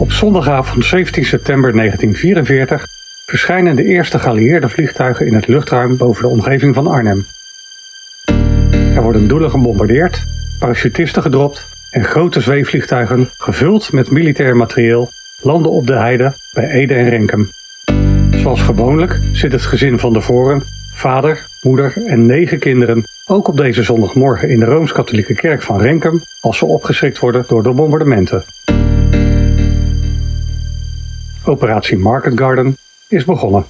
Op zondagavond 17 september 1944 verschijnen de eerste geallieerde vliegtuigen in het luchtruim boven de omgeving van Arnhem. Er worden doelen gebombardeerd, parachutisten gedropt en grote zweefvliegtuigen, gevuld met militair materieel, landen op de heide bij Ede en Renkum. Zoals gewoonlijk zit het gezin van de Voren, vader, moeder en negen kinderen, ook op deze zondagmorgen in de Rooms-Katholieke Kerk van Renkum als ze opgeschrikt worden door de bombardementen. Operatie Market Garden is begonnen.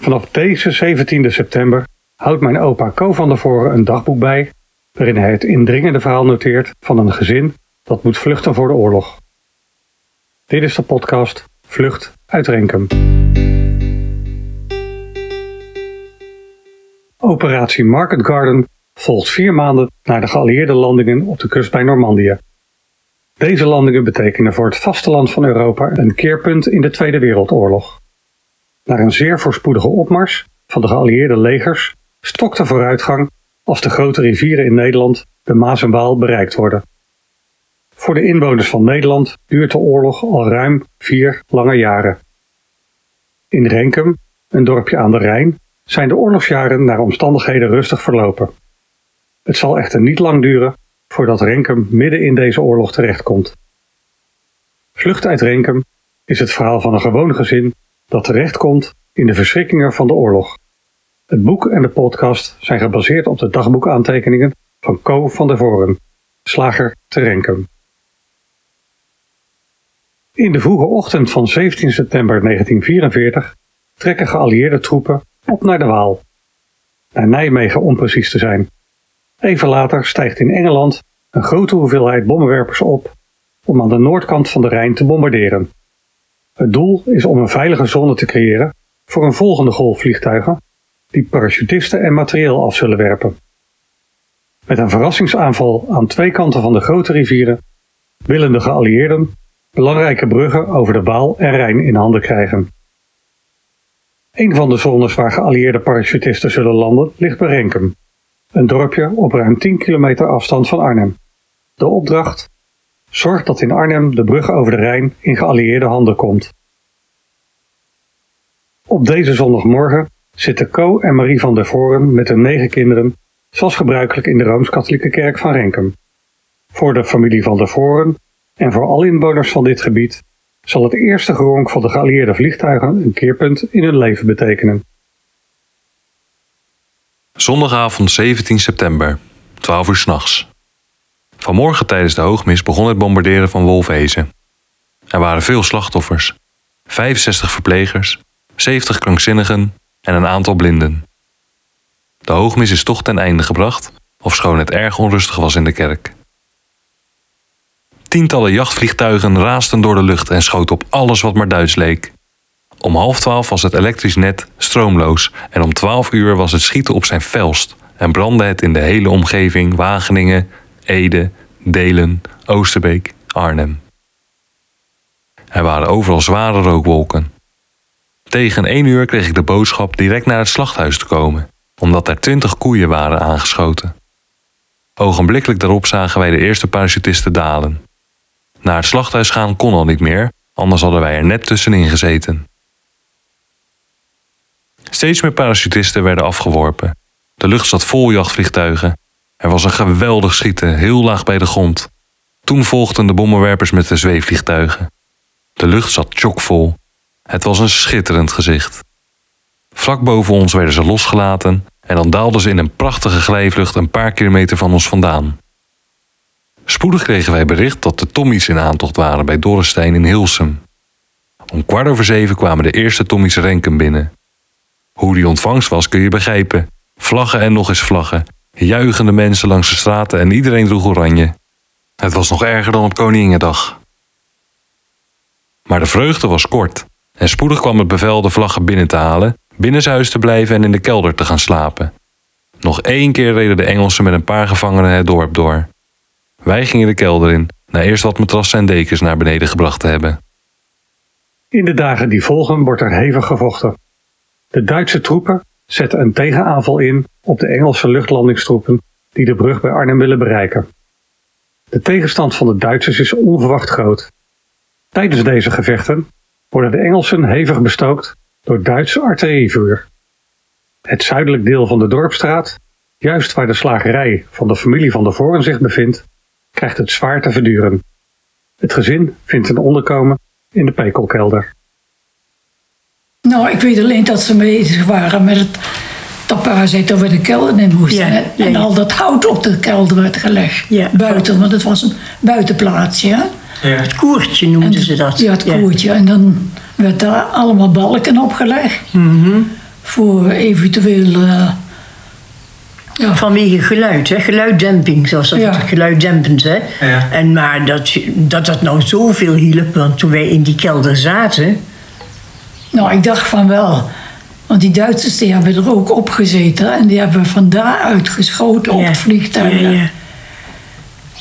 Vanaf deze 17 september houdt mijn opa Co van der Voren een dagboek bij waarin hij het indringende verhaal noteert van een gezin dat moet vluchten voor de oorlog. Dit is de podcast Vlucht uit Renkum. Operatie Market Garden volgt vier maanden na de geallieerde landingen op de kust bij Normandië. Deze landingen betekenen voor het vasteland van Europa een keerpunt in de Tweede Wereldoorlog. Na een zeer voorspoedige opmars van de geallieerde legers stokt de vooruitgang als de grote rivieren in Nederland, de Maas en Waal, bereikt worden. Voor de inwoners van Nederland duurt de oorlog al ruim vier lange jaren. In Renkum, een dorpje aan de Rijn, zijn de oorlogsjaren naar omstandigheden rustig verlopen. Het zal echter niet lang duren voordat Renkum midden in deze oorlog terechtkomt. Vlucht uit Renkum is het verhaal van een gewoon gezin dat terechtkomt in de verschrikkingen van de oorlog. Het boek en de podcast zijn gebaseerd op de dagboekaantekeningen van Co van der Voren, slager te Renkum. In de vroege ochtend van 17 september 1944 trekken geallieerde troepen op naar de Waal. Naar Nijmegen om precies te zijn. Even later stijgt in Engeland een grote hoeveelheid bommenwerpers op om aan de noordkant van de Rijn te bombarderen. Het doel is om een veilige zone te creëren voor een volgende golf vliegtuigen die parachutisten en materieel af zullen werpen. Met een verrassingsaanval aan twee kanten van de grote rivieren willen de geallieerden belangrijke bruggen over de Waal en Rijn in handen krijgen. Een van de zones waar geallieerde parachutisten zullen landen ligt bij Renkum, een dorpje op ruim 10 kilometer afstand van Arnhem. De opdracht? Zorg dat in Arnhem de brug over de Rijn in geallieerde handen komt. Op deze zondagmorgen zitten Co en Marie van der Voren met hun negen kinderen, zoals gebruikelijk in de Rooms-Katholieke Kerk van Renkum. Voor de familie van der Voren en voor alle inwoners van dit gebied zal het eerste geronk van de geallieerde vliegtuigen een keerpunt in hun leven betekenen. Zondagavond 17 september, 12 uur s'nachts. Vanmorgen tijdens de hoogmis begon het bombarderen van Wolfhezen. Er waren veel slachtoffers: 65 verplegers, 70 krankzinnigen en een aantal blinden. De hoogmis is toch ten einde gebracht, ofschoon het erg onrustig was in de kerk. Tientallen jachtvliegtuigen raasden door de lucht en schoten op alles wat maar Duits leek. Om half twaalf was het elektrisch net stroomloos en om twaalf uur was het schieten op zijn felst en brandde het in de hele omgeving Wageningen, Ede, Delen, Oosterbeek, Arnhem. Er waren overal zware rookwolken. Tegen één uur kreeg ik de boodschap direct naar het slachthuis te komen, omdat er twintig koeien waren aangeschoten. Ogenblikkelijk daarop zagen wij de eerste parachutisten dalen. Naar het slachthuis gaan kon al niet meer, anders hadden wij er net tussenin gezeten. Steeds meer parachutisten werden afgeworpen. De lucht zat vol jachtvliegtuigen. Er was een geweldig schieten, heel laag bij de grond. Toen volgden de bommenwerpers met de zweefvliegtuigen. De lucht zat chockvol. Het was een schitterend gezicht. Vlak boven ons werden ze losgelaten en dan daalden ze in een prachtige glijvlucht een paar kilometer van ons vandaan. Spoedig kregen wij bericht dat de Tommies in aantocht waren bij Dorrestein in Hilsum. Om kwart over zeven kwamen de eerste Tommies Renken binnen. Hoe die ontvangst was kun je begrijpen. Vlaggen en nog eens vlaggen, juichende mensen langs de straten en iedereen droeg oranje. Het was nog erger dan op Koninginnedag. Maar de vreugde was kort en spoedig kwam het bevel de vlaggen binnen te halen, binnenshuis te blijven en in de kelder te gaan slapen. Nog één keer reden de Engelsen met een paar gevangenen het dorp door. Wij gingen de kelder in, na eerst wat matrassen en dekens naar beneden gebracht te hebben. In de dagen die volgen wordt er hevig gevochten. De Duitse troepen zetten een tegenaanval in op de Engelse luchtlandingstroepen die de brug bij Arnhem willen bereiken. De tegenstand van de Duitsers is onverwacht groot Tijdens deze gevechten worden de Engelsen hevig bestookt door Duitse artillerievuur. Het zuidelijk deel van de dorpstraat, juist waar de slagerij van de familie van de Voren zich bevindt, krijgt het zwaar te verduren. Het gezin vindt een onderkomen in de pekelkelder. Nou, ik weet alleen dat ze bezig waren met het dat parasiet waar de kelder in moesten. Ja, en, ja, en ja. al dat hout op de kelder werd gelegd. Ja. Buiten, want het was een buitenplaatsje. hè. Het koertje noemden ze dat. Ja, het koertje. En dan werd daar allemaal balken opgelegd. Mhm. Voor eventueel... eh, ja, Vanwege geluid, hè? geluiddemping, zoals dat Ja. het geluiddempend. Hè? Ja. En maar dat, dat dat nou zoveel hielp, want toen wij in die kelder zaten, nou, ik dacht van wel. Want die Duitsers die hebben er ook op gezeten. En die hebben van daaruit geschoten op Ja. het vliegtuig. Ja, ja.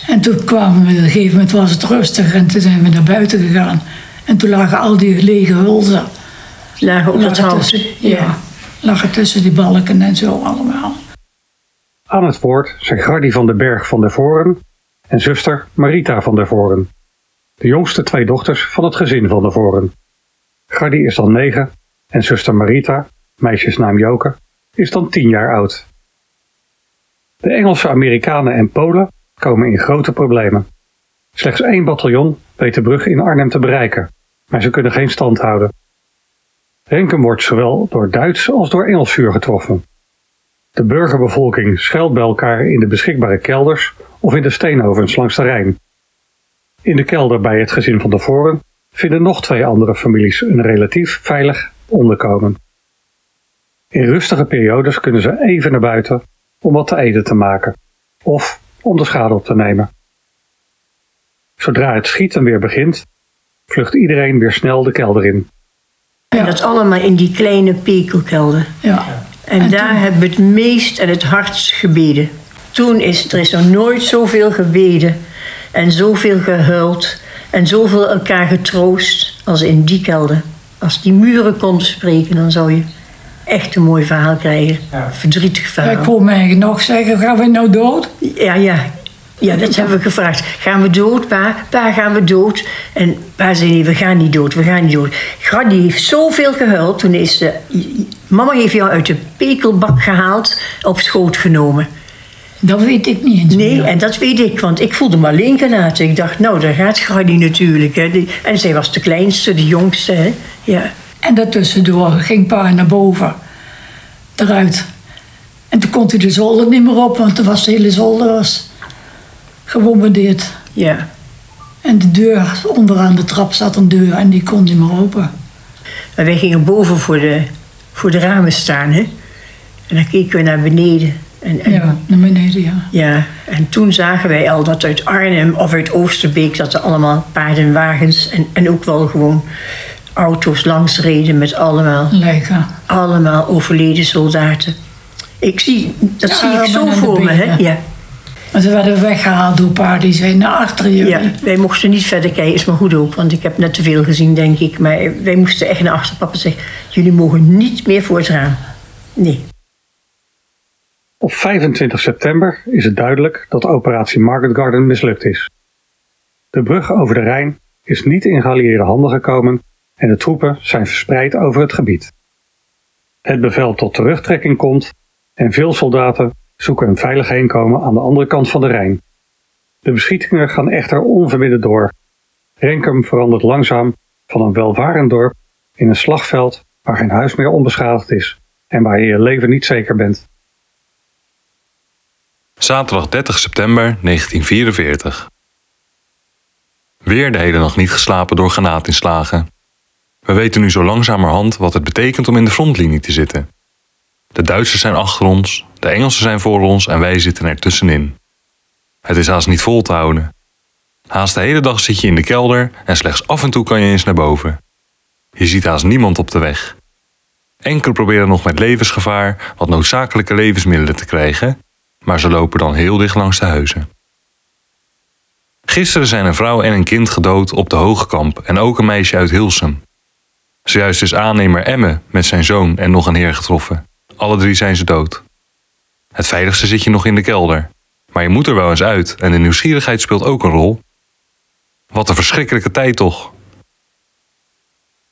En toen kwamen we, op een gegeven moment was het rustig. En toen zijn we naar buiten gegaan. En toen lagen al die lege hulzen. lagen op dat lagen hout. tussen, ja, lagen tussen die balken en zo allemaal. Aan het woord zijn Gardy van den Berg van der Voren en zuster Marita van der Voren, de jongste twee dochters van het gezin van der Voren. Gardy is dan negen en zuster Marita, meisjesnaam Joke, is dan tien jaar oud. De Engelse Amerikanen en Polen komen in grote problemen. Slechts één bataljon weet de brug in Arnhem te bereiken, maar ze kunnen geen stand houden. Renkum wordt zowel door Duits als door Engels vuur getroffen. De burgerbevolking schuilt bij elkaar in de beschikbare kelders of in de steenovens langs de Rijn. In de kelder bij het gezin van de Voren vinden nog twee andere families een relatief veilig onderkomen. In rustige periodes kunnen ze even naar buiten om wat te eten te maken of om de schade op te nemen. Zodra het schieten weer begint, vlucht iedereen weer snel de kelder in. En dat allemaal in die kleine pekelkelder. Ja. En, En daar toen- hebben we het meest en het hardst gebeden. Toen is er is nog nooit zoveel gebeden en zoveel gehuild en zoveel elkaar getroost als in die kelder. Als die muren konden spreken, dan zou je echt een mooi verhaal krijgen. Ja. Verdrietig Ik verhaal. hoor mij nog zeggen, gaan we nou dood? Ja, ja. Ja, dat hebben we gevraagd. Gaan we dood, pa? Pa, gaan we dood? En pa zei, nee, we gaan niet dood, we gaan niet dood. Granny heeft zoveel gehuild. Toen is ze... Mama heeft jou uit de pekelbak gehaald, op schoot genomen. Dat weet ik niet eens Nee, meer. en dat weet ik, want ik voelde me alleen gelaten. Ik dacht, nou, daar gaat Granny natuurlijk. Hè. En zij was de kleinste, de jongste. Hè. Ja. En daartussendoor ging pa naar boven. Eruit. En toen kon hij de zolder niet meer op, want toen was de hele zolder was gebombardeerd. ja. En de deur, onderaan de trap zat een deur en die kon niet meer open. En wij gingen boven voor de, voor de ramen staan. Hè. En dan keken we naar beneden. En, en Ja, naar beneden, ja. Ja, en toen zagen wij al dat uit Arnhem of uit Oosterbeek... dat er allemaal paardenwagens en, en ook wel gewoon auto's langs reden... met allemaal, Lijken. allemaal overleden soldaten. Ik zie, dat Ja, zie ik zo voor me, hè? Ja, Maar ze werden weggehaald door paarden die zijn naar achter jullie. ja, wij mochten niet verder kijken, is maar goed ook... want ik heb net te veel gezien, denk ik. Maar wij moesten echt naar achter. Papa zegt, jullie mogen niet meer voor het raam. Nee. Op 25 september is het duidelijk dat operatie Market Garden mislukt is. De brug over de Rijn is niet in geallieerde handen gekomen en de troepen zijn verspreid over het gebied. Het bevel tot terugtrekking komt en veel soldaten zoeken een veilig heenkomen aan de andere kant van de Rijn. De beschietingen gaan echter onverminderd door. Renkum verandert langzaam van een welvarend dorp in een slagveld waar geen huis meer onbeschadigd is en waar je je leven niet zeker bent. Zaterdag 30 september 1944. Weer de hele nacht niet geslapen door granaatinslagen. We weten nu zo langzamerhand wat het betekent om in de frontlinie te zitten. De Duitsers zijn achter ons, de Engelsen zijn voor ons en wij zitten er tussenin. Het is haast niet vol te houden. Haast de hele dag zit je in de kelder en slechts af en toe kan je eens naar boven. Je ziet haast niemand op de weg. Enkelen proberen nog met levensgevaar wat noodzakelijke levensmiddelen te krijgen, maar ze lopen dan heel dicht langs de huizen. Gisteren zijn een vrouw en een kind gedood op de Hogekamp en ook een meisje uit Hilsum. Zojuist is aannemer Emme met zijn zoon en nog een heer getroffen. Alle drie zijn ze dood. Het veiligste zit je nog in de kelder, maar je moet er wel eens uit en de nieuwsgierigheid speelt ook een rol. Wat een verschrikkelijke tijd toch.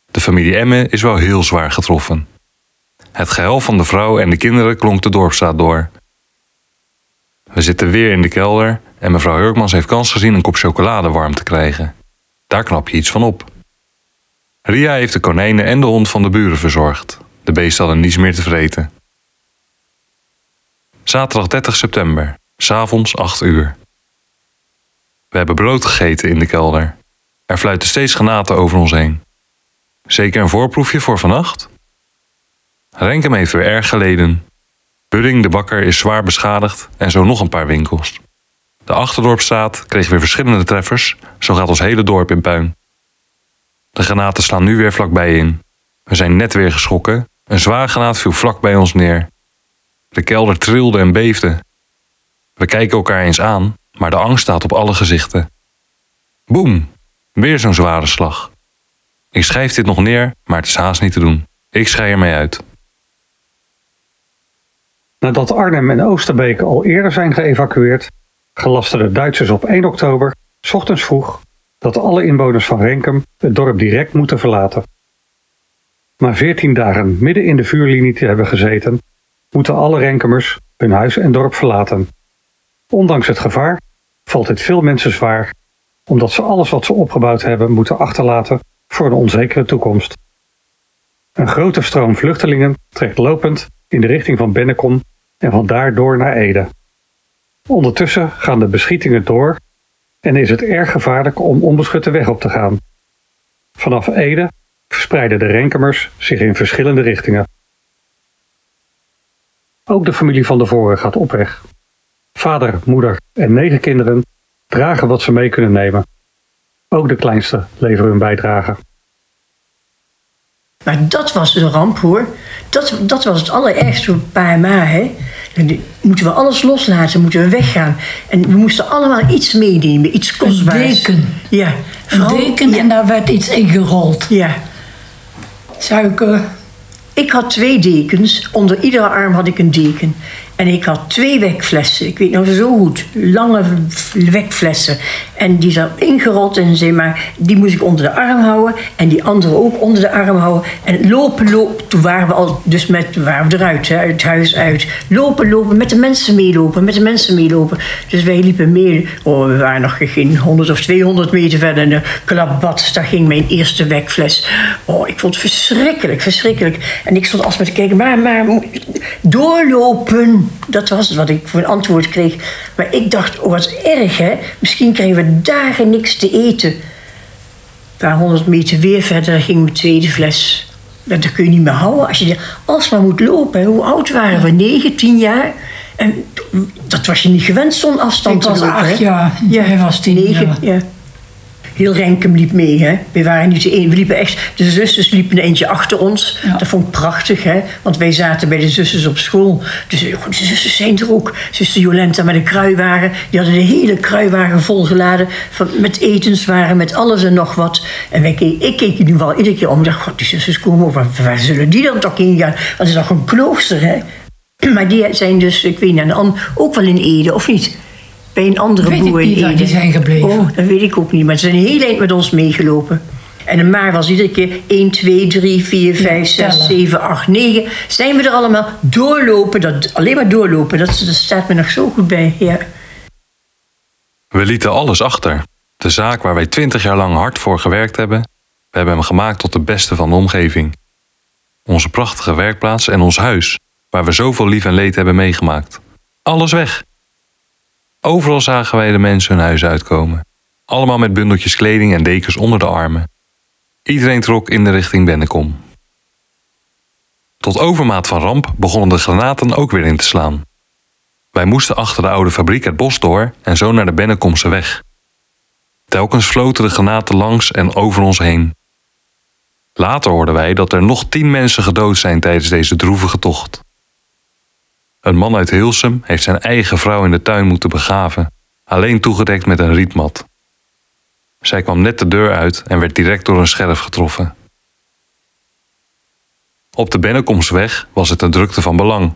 De familie Emme is wel heel zwaar getroffen. Het gehuil van de vrouw en de kinderen klonk de dorpstraat door. We zitten weer in de kelder en mevrouw Hurkmans heeft kans gezien een kop chocolade warm te krijgen. Daar knap je iets van op. Ria heeft de konijnen en de hond van de buren verzorgd. De beesten hadden niets meer te vreten. Zaterdag 30 september, s'avonds 8 uur. We hebben brood gegeten in de kelder. Er fluiten steeds granaten over ons heen. Zeker een voorproefje voor vannacht? Renkem heeft weer erg geleden. Budding, de bakker, is zwaar beschadigd en zo nog een paar winkels. De Achterdorpstraat kreeg weer verschillende treffers, zo gaat ons hele dorp in puin. De granaten slaan nu weer vlakbij in. We zijn net weer geschrokken. Een zwaar granaat viel vlak bij ons neer. De kelder trilde en beefde. We kijken elkaar eens aan, maar de angst staat op alle gezichten. Boem! Weer zo'n zware slag. Ik schrijf dit nog neer, maar het is haast niet te doen. Ik schei ermee uit. Nadat Arnhem en Oosterbeek al eerder zijn geëvacueerd, gelasten de Duitsers op 1 oktober, s ochtends vroeg, dat alle inwoners van Renkum het dorp direct moeten verlaten. Na 14 dagen midden in de vuurlinie te hebben gezeten, moeten alle Renkumers hun huis en dorp verlaten. Ondanks het gevaar valt dit veel mensen zwaar, omdat ze alles wat ze opgebouwd hebben moeten achterlaten voor een onzekere toekomst. Een grote stroom vluchtelingen trekt lopend in de richting van Bennekom en van daar door naar Ede. Ondertussen gaan de beschietingen door en is het erg gevaarlijk om onbeschutte weg op te gaan. Vanaf Ede verspreiden de Renkemers zich in verschillende richtingen. Ook de familie van de Voren gaat op weg. Vader, moeder en negen kinderen dragen wat ze mee kunnen nemen. Ook de kleinste leveren hun bijdrage. Maar dat was de ramp hoor. Dat, dat was het allerergste voor paar ma. Hè. Moeten we alles loslaten, moeten we weggaan. En we moesten allemaal iets meenemen, iets Een kostbaars. deken. Ja. Een deken ja. en daar werd iets ingerold. Ja. Suiker. Ik had twee dekens. Onder iedere arm had ik een deken. En ik had twee wekflessen. Ik weet nog zo goed. Lange wekflessen. En die zat ingerold en zei maar, die moest ik onder de arm houden. En die andere ook onder de arm houden. En lopen, lopen. Toen waren we al, dus met, waren we eruit, hè, het huis uit. Lopen, lopen, met de mensen meelopen, met de mensen meelopen. Dus wij liepen mee. Oh, we waren nog geen 100 of 200 meter verder. En de klapbad, daar ging mijn eerste wekfles. Oh, ik vond het verschrikkelijk, verschrikkelijk. En ik stond alsmaar te kijken, maar, maar, doorlopen. Dat was het wat ik voor een antwoord kreeg. Maar ik dacht, oh, wat erg, hè. Misschien krijgen we dagen niks te eten. Een paar honderd meter weer verder ging mijn tweede fles. Dat, dat kun je niet meer houden als je alsmaar moet lopen. Hoe oud waren we? 9, 10 jaar? En dat was je niet gewend, zo'n afstand Ik te was acht jaar. Jij was tien Negen, jaar. ja. Heel Renkum liep mee, hè. We waren niet de enige. We liepen echt... De zusters liepen een eentje achter ons. Ja. Dat vond ik prachtig, hè. Want wij zaten bij de zusters op school. Dus de zusters zijn er ook. Zuster Jolenta met een kruiwagen. Die hadden de hele kruiwagen volgeladen. Van, met etenswaren, met alles en nog wat. En wij keek, ik keek nu wel iedere keer om. Ik dacht, god, die zusters komen over. Waar, waar zullen die dan toch heen gaan? Het is nog een klooster, hè. Maar die zijn dus, ik weet niet, ook wel in Ede, of niet? Bij een andere Weet ik boer in niet waar Ede. die zijn gebleven. Oh, dat weet ik ook niet. Maar ze zijn heel eind met ons meegelopen. En een maar was iedere keer 1, 2, 3, 4, 5, 6, tellen. 7, 8, 9. Zijn we er allemaal doorlopen. Dat, alleen maar doorlopen. Dat, dat staat me nog zo goed bij. Ja. We lieten alles achter. De zaak waar wij twintig jaar lang hard voor gewerkt hebben, we hebben hem gemaakt tot de beste van de omgeving. Onze prachtige werkplaats en ons huis, waar we zoveel lief en leed hebben meegemaakt. Alles weg. Overal zagen wij de mensen hun huis uitkomen. Allemaal met bundeltjes kleding en dekens onder de armen. Iedereen trok in de richting Bennekom. Tot overmaat van ramp begonnen de granaten ook weer in te slaan. Wij moesten achter de oude fabriek het bos door en zo naar de Bennekomse weg. Telkens floten de granaten langs en over ons heen. Later hoorden wij dat er nog tien mensen gedood zijn tijdens deze droevige tocht. Een man uit Hilsum heeft zijn eigen vrouw in de tuin moeten begraven, alleen toegedekt met een rietmat. Zij kwam net de deur uit en werd direct door een scherf getroffen. Op de Bennekomsweg was het een drukte van belang.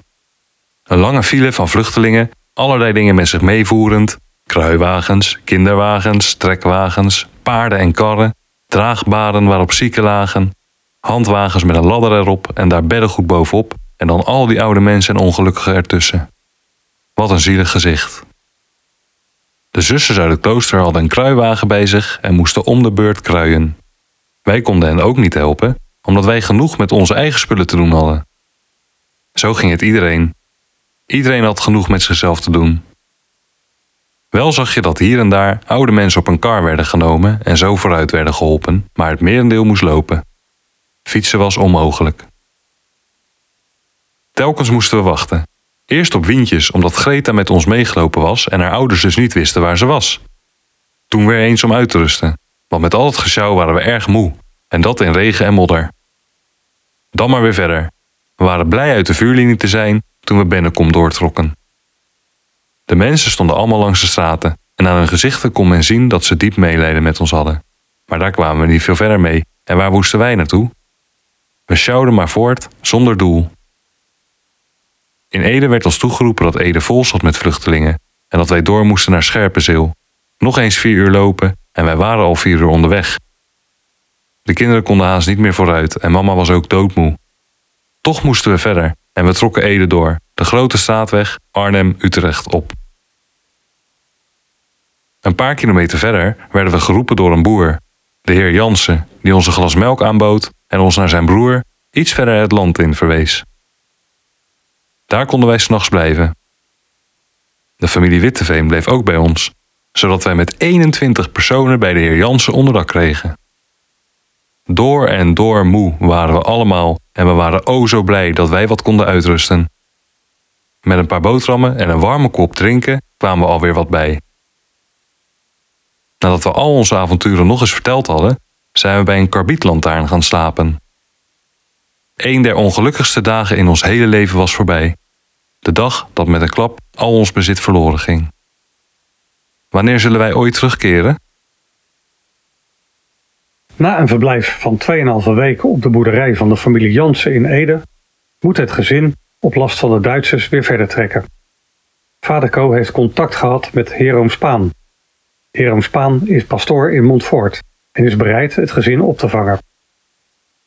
Een lange file van vluchtelingen, allerlei dingen met zich meevoerend: kruiwagens, kinderwagens, trekwagens, paarden en karren, draagbaren waarop zieken lagen. Handwagens met een ladder erop en daar beddengoed bovenop en dan al die oude mensen en ongelukkigen ertussen. Wat een zielig gezicht. De zusters uit het klooster hadden een kruiwagen bij zich en moesten om de beurt kruien. Wij konden hen ook niet helpen, omdat wij genoeg met onze eigen spullen te doen hadden. Zo ging het iedereen. Iedereen had genoeg met zichzelf te doen. Wel zag je dat hier en daar oude mensen op een kar werden genomen en zo vooruit werden geholpen, maar het merendeel moest lopen. Fietsen was onmogelijk. Telkens moesten we wachten. Eerst op Wientjes, omdat Greta met ons meegelopen was en haar ouders dus niet wisten waar ze was. Toen weer eens om uit te rusten, want met al het gesjouw waren we erg moe, en dat in regen en modder. Dan maar weer verder. We waren blij uit de vuurlinie te zijn toen we Bennekom doortrokken. De mensen stonden allemaal langs de straten en aan hun gezichten kon men zien dat ze diep meeleden met ons hadden. Maar daar kwamen we niet veel verder mee en waar moesten wij naartoe? We sjouwden maar voort, zonder doel. In Ede werd ons toegeroepen dat Ede vol zat met vluchtelingen en dat wij door moesten naar Scherpenzeel. Nog eens vier uur lopen en wij waren al vier uur onderweg. De kinderen konden haast niet meer vooruit en mama was ook doodmoe. Toch moesten we verder en we trokken Ede door, de grote straatweg Arnhem-Utrecht op. Een paar kilometer verder werden we geroepen door een boer, de heer Jansen, die ons een glas melk aanbood en ons naar zijn broer iets verder het land in verwees. Daar konden wij s'nachts blijven. De familie Witteveen bleef ook bij ons, zodat wij met 21 personen bij de heer Jansen onderdak kregen. Door en door moe waren we allemaal en we waren o zo blij dat wij wat konden uitrusten. Met een paar boterhammen en een warme kop drinken kwamen we alweer wat bij. Nadat we al onze avonturen nog eens verteld hadden, zijn we bij een karbietlantaarn gaan slapen. Een der ongelukkigste dagen in ons hele leven was voorbij. De dag dat met een klap al ons bezit verloren ging. Wanneer zullen wij ooit terugkeren? Na een verblijf van 2,5 weken op de boerderij van de familie Jansen in Ede moet het gezin op last van de Duitsers weer verder trekken. Vader Co heeft contact gehad met Heroom Spaan. Heroom Spaan is pastoor in Montfort en is bereid het gezin op te vangen.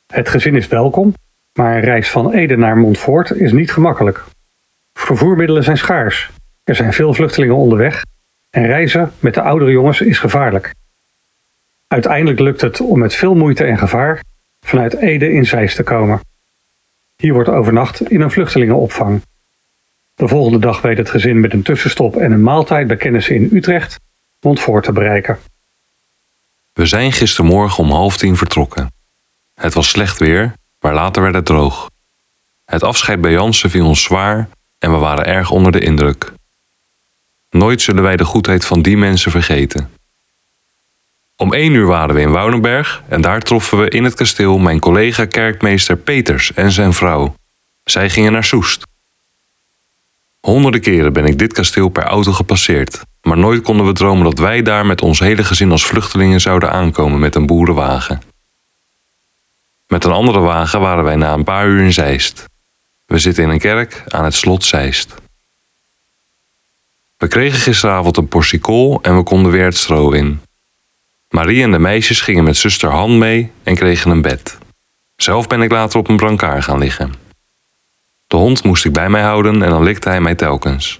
Het gezin is welkom, maar een reis van Ede naar Montfort is niet gemakkelijk. Vervoermiddelen zijn schaars, er zijn veel vluchtelingen onderweg en reizen met de oudere jongens is gevaarlijk. Uiteindelijk lukt het om met veel moeite en gevaar vanuit Ede in Zeist te komen. Hier wordt overnacht in een vluchtelingenopvang. De volgende dag weet het gezin met een tussenstop en een maaltijd bij kennissen in Utrecht Montfort te bereiken. We zijn gistermorgen om half tien vertrokken. Het was slecht weer, maar later werd het droog. Het afscheid bij Jansen viel ons zwaar en we waren erg onder de indruk. Nooit zullen wij de goedheid van die mensen vergeten. Om één uur waren we in Woudenberg en daar troffen we in het kasteel mijn collega kerkmeester Peters en zijn vrouw. Zij gingen naar Soest. Honderden keren ben ik dit kasteel per auto gepasseerd, maar nooit konden we dromen dat wij daar met ons hele gezin als vluchtelingen zouden aankomen met een boerenwagen. Met een andere wagen waren wij na een paar uur in Zeist. We zitten in een kerk aan het slot Zeist. We kregen gisteravond een portie kool en we konden weer het stro in. Marie en de meisjes gingen met zuster Han mee en kregen een bed. Zelf ben ik later op een brancard gaan liggen. De hond moest ik bij mij houden en dan likte hij mij telkens.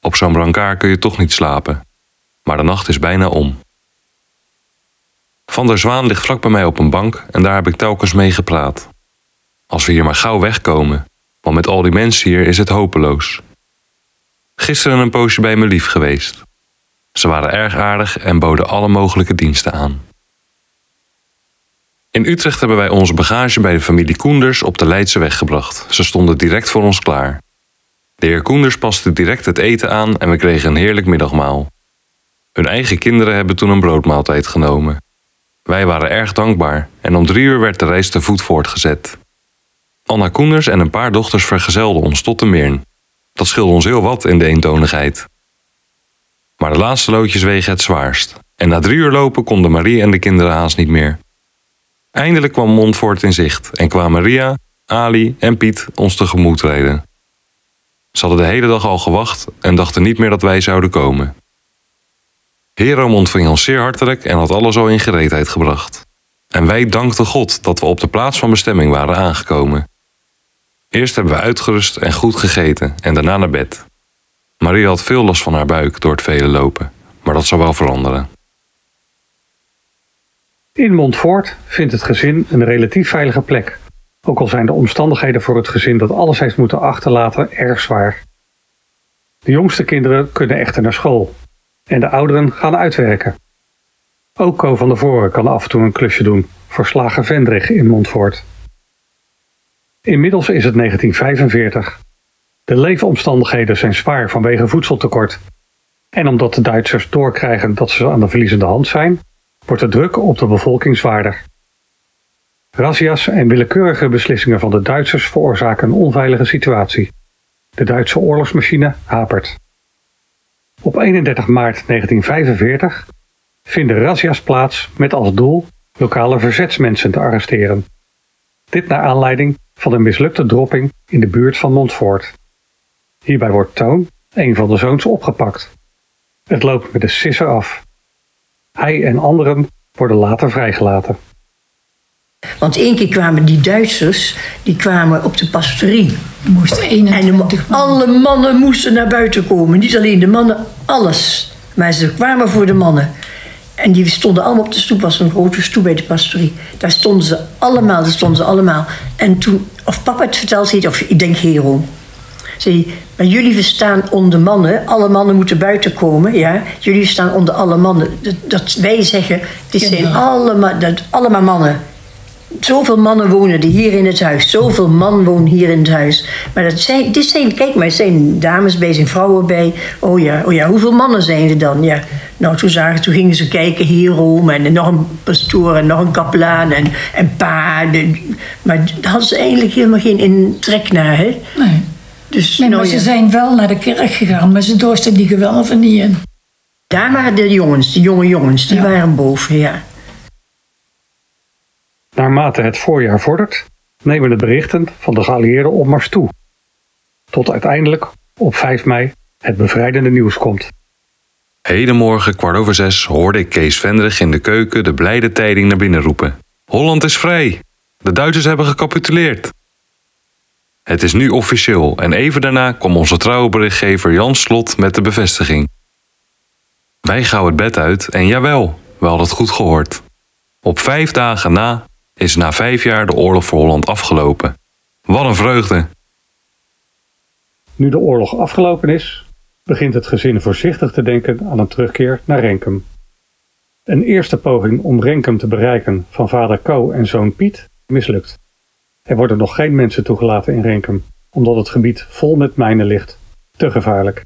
Op zo'n brancard kun je toch niet slapen. Maar de nacht is bijna om. Van der Zwaan ligt vlak bij mij op een bank en daar heb ik telkens mee gepraat. Als we hier maar gauw wegkomen, want met al die mensen hier is het hopeloos. Gisteren een poosje bij me lief geweest. Ze waren erg aardig en boden alle mogelijke diensten aan. In Utrecht hebben wij onze bagage bij de familie Koenders op de Leidse weg gebracht. Ze stonden direct voor ons klaar. De heer Koenders paste direct het eten aan en we kregen een heerlijk middagmaal. Hun eigen kinderen hebben toen een broodmaaltijd genomen. Wij waren erg dankbaar en om drie uur werd de reis te voet voortgezet. Anna Koenders en een paar dochters vergezelden ons tot de Meern. Dat scheelde ons heel wat in de eentonigheid. Maar de laatste loodjes wegen het zwaarst. En na drie uur lopen konden Marie en de kinderen haast niet meer. Eindelijk kwam Montfort in zicht en kwamen Maria, Ali en Piet ons tegemoet rijden. Ze hadden de hele dag al gewacht en dachten niet meer dat wij zouden komen. Hero ontving ons zeer hartelijk en had alles al in gereedheid gebracht. En wij dankten God dat we op de plaats van bestemming waren aangekomen. Eerst hebben we uitgerust en goed gegeten en daarna naar bed. Marie had veel last van haar buik door het vele lopen, maar dat zal wel veranderen. In Montfort vindt het gezin een relatief veilige plek, ook al zijn de omstandigheden voor het gezin dat alles heeft moeten achterlaten erg zwaar. De jongste kinderen kunnen echter naar school en de ouderen gaan uitwerken. Ook Co van der Voren kan af en toe een klusje doen voor slager Vendrig in Montfort. Inmiddels is het 1945. De leefomstandigheden zijn zwaar vanwege voedseltekort. En omdat de Duitsers doorkrijgen dat ze aan de verliezende hand zijn, wordt de druk op de bevolking zwaarder. Razzia's en willekeurige beslissingen van de Duitsers veroorzaken een onveilige situatie. De Duitse oorlogsmachine hapert. Op 31 maart 1945 vinden razzia's plaats met als doel lokale verzetsmensen te arresteren. Dit naar aanleiding van een mislukte dropping in de buurt van Montfort. Hierbij wordt Toon, een van de zoons, opgepakt. Het loopt met de sisser af. Hij en anderen worden later vrijgelaten. Want één keer kwamen die Duitsers, die kwamen op de pastorie. Moesten En 21 de- alle mannen moesten naar buiten komen. Niet alleen de mannen, alles. Maar ze kwamen voor de mannen. En die stonden allemaal op de stoep, was een grote stoep bij de pastorie. Daar stonden ze allemaal, daar stonden ze allemaal. En toen, of papa het verteld heeft, of ik denk Hero. Zei hij, maar jullie verstaan onder mannen, alle mannen moeten buiten komen, ja. Jullie staan onder alle mannen. Dat, dat wij zeggen, dit zijn allemaal, dat, allemaal mannen. Zoveel mannen wonen er hier in het huis. Zoveel man wonen hier in het huis. Maar dat zijn, dit zijn, kijk maar, er zijn dames bij, er zijn vrouwen bij. Oh ja, oh ja, hoeveel mannen zijn er dan? Ja. Nou, toen, zagen, toen gingen ze kijken, hierom en nog een pastoor en nog een kapelaan en, en paarden. Maar daar hadden ze eigenlijk helemaal geen in trek naar, hè? Nee. Dus nee, maar nou, ze zijn wel naar de kerk gegaan, maar ze dorsten die gewelven niet in. daar waren de jongens, de jonge jongens, die Ja. waren boven, ja. Naarmate het voorjaar vordert, nemen de berichten van de geallieerden opmars toe. Tot uiteindelijk op 5 mei het bevrijdende nieuws komt. Hedenmorgen, kwart over zes, hoorde ik Kees Vendrig in de keuken de blijde tijding naar binnen roepen. Holland is vrij. De Duitsers hebben gecapituleerd. Het is nu officieel en even daarna kwam onze trouwe berichtgever Jan Slot met de bevestiging. Wij gauw het bed uit en jawel, we hadden het goed gehoord. Op vijf dagen na is na vijf jaar de oorlog voor Holland afgelopen. Wat een vreugde! Nu de oorlog afgelopen is, begint het gezin voorzichtig te denken aan een terugkeer naar Renkum. Een eerste poging om Renkum te bereiken van vader Co en zoon Piet mislukt. Er worden nog geen mensen toegelaten in Renkum, omdat het gebied vol met mijnen ligt. Te gevaarlijk.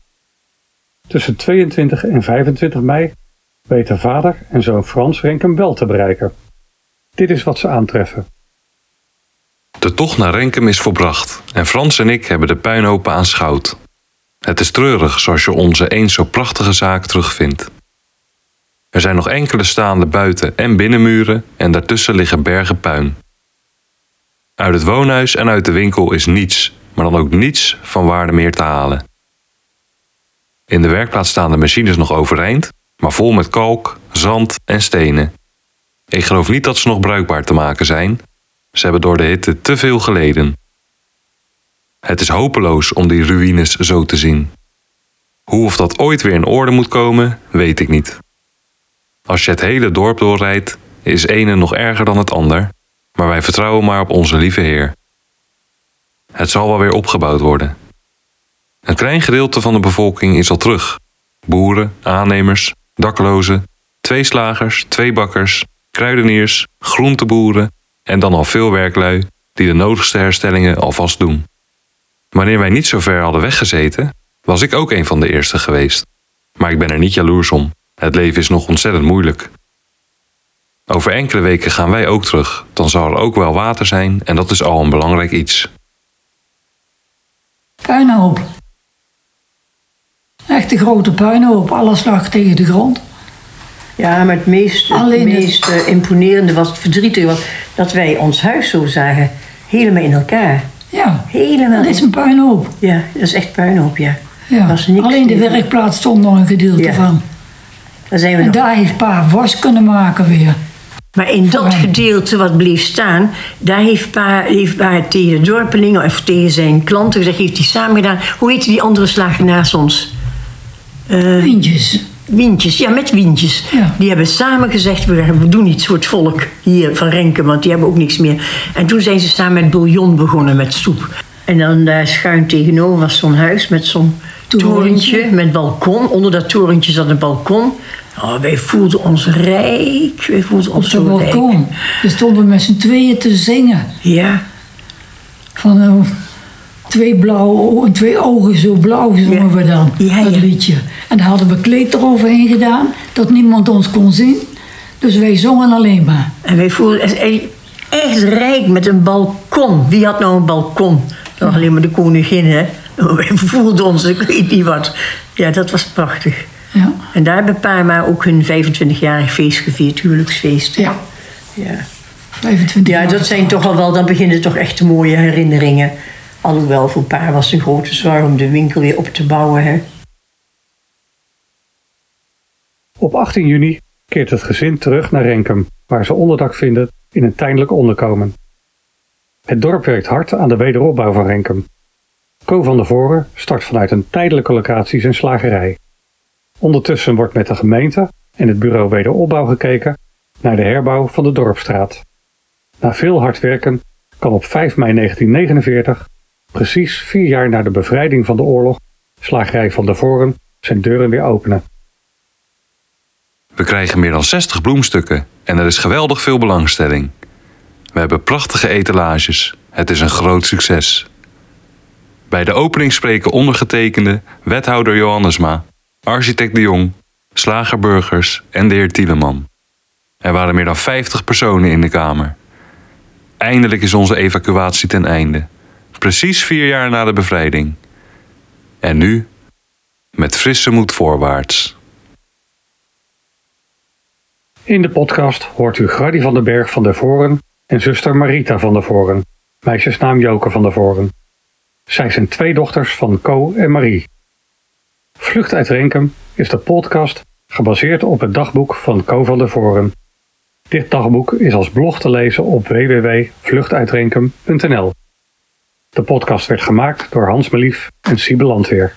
Tussen 22 en 25 mei weten vader en zoon Frans Renkum wel te bereiken. Dit is wat ze aantreffen. De tocht naar Renkum is volbracht en Frans en ik hebben de puinhopen aanschouwd. Het is treurig zoals je onze eens zo prachtige zaak terugvindt. Er zijn nog enkele staande buiten- en binnenmuren en daartussen liggen bergen puin. Uit het woonhuis en uit de winkel is niets, maar dan ook niets van waarde meer te halen. In de werkplaats staan de machines nog overeind, maar vol met kalk, zand en stenen. Ik geloof niet dat ze nog bruikbaar te maken zijn, ze hebben door de hitte te veel geleden. Het is hopeloos om die ruïnes zo te zien. Hoe of dat ooit weer in orde moet komen, weet ik niet. Als je het hele dorp doorrijdt, is ene nog erger dan het ander, maar wij vertrouwen maar op onze lieve Heer. Het zal wel weer opgebouwd worden. Een klein gedeelte van de bevolking is al terug. Boeren, aannemers, daklozen, twee slagers, twee bakkers, kruideniers, groenteboeren en dan al veel werklui die de nodigste herstellingen alvast doen. Wanneer wij niet zo ver hadden weggezeten, was ik ook een van de eerste geweest. Maar ik ben er niet jaloers om. Het leven is nog ontzettend moeilijk. Over enkele weken gaan wij ook terug. Dan zal er ook wel water zijn en dat is al een belangrijk iets. Puinhoop. Echt een grote puinhoop, alles lag tegen de grond. Ja, maar het meest, het meest eh, imponerende was het verdrietige was dat wij ons huis zo zagen. Helemaal in elkaar. Ja, Helemaal. dat is een puinhoop. Ja, dat is echt puinhoop, ja. Ja. Was niks Alleen de werkplaats stond nog een gedeelte Ja. van. Daar zijn we En nog. daar heeft pa worst kunnen maken weer. Maar in dat gedeelte wat bleef staan, daar heeft pa, heeft pa tegen de dorpelingen of tegen zijn klanten gezegd, heeft hij samen gedaan. Hoe heette die andere slager naast ons? Windjes. Ja, met Wientjes. Ja. Die hebben samen gezegd, we, we doen iets voor het volk hier van Renken, want die hebben ook niks meer. En toen zijn ze samen met bouillon begonnen, met soep. En dan daar schuin tegenover was zo'n huis met zo'n Torentje. torentje met balkon. Onder dat torentje zat een balkon. Oh, wij voelden ons rijk. Wij voelden Op ons de zo balkon. rijk. We stonden met z'n tweeën te zingen. Ja, Van eh, twee blauwe ogen, twee ogen zo blauw zongen Ja. we dan. Ja, dat liedje. En daar hadden we kleed eroverheen gedaan. Dat niemand ons kon zien. Dus wij zongen alleen maar. en wij voelden echt- rijk met een balkon. Wie had nou een balkon? Was alleen maar de koningin, hè? Wij voelden ons, ik weet niet wat. Ja, dat was prachtig. Ja. En daar hebben pa en ma ook hun 25-jarig feest gevierd, huwelijksfeest. Ja. Ja, 25 ja dat zijn toch al wel, dan beginnen toch echt mooie herinneringen. Alhoewel, voor pa was een grote zorg om de winkel weer op te bouwen, hè? Op 18 juni keert het gezin terug naar Renkum, waar ze onderdak vinden in een tijdelijk onderkomen. Het dorp werkt hard aan de wederopbouw van Renkum. Co van der Voren start vanuit een tijdelijke locatie zijn slagerij. Ondertussen wordt met de gemeente en het bureau wederopbouw gekeken naar de herbouw van de Dorpstraat. Na veel hard werken kan op 5 mei 1949, precies vier jaar na de bevrijding van de oorlog, slagerij van der Voren zijn deuren weer openen. We krijgen meer dan 60 bloemstukken en er is geweldig veel belangstelling. We hebben prachtige etalages. Het is een groot succes. Bij de opening spreken ondergetekende wethouder Johannesma, architect De Jong, slager Burgers en de heer Tieleman. Er waren meer dan 50 personen in de kamer. Eindelijk is onze evacuatie ten einde. Precies vier jaar na de bevrijding. En nu met frisse moed voorwaarts. In de podcast hoort u Grady van den Berg van der Voren en zuster Marita van der Voren, meisjesnaam Joke van der Voren. Zij zijn twee dochters van Co en Marie. Vlucht uit Renkum is de podcast gebaseerd op het dagboek van Co van der Voren. Dit dagboek is als blog te lezen op www.vluchtuitrenkum.nl. De podcast werd gemaakt door Hans Melief en Siebe Landweer.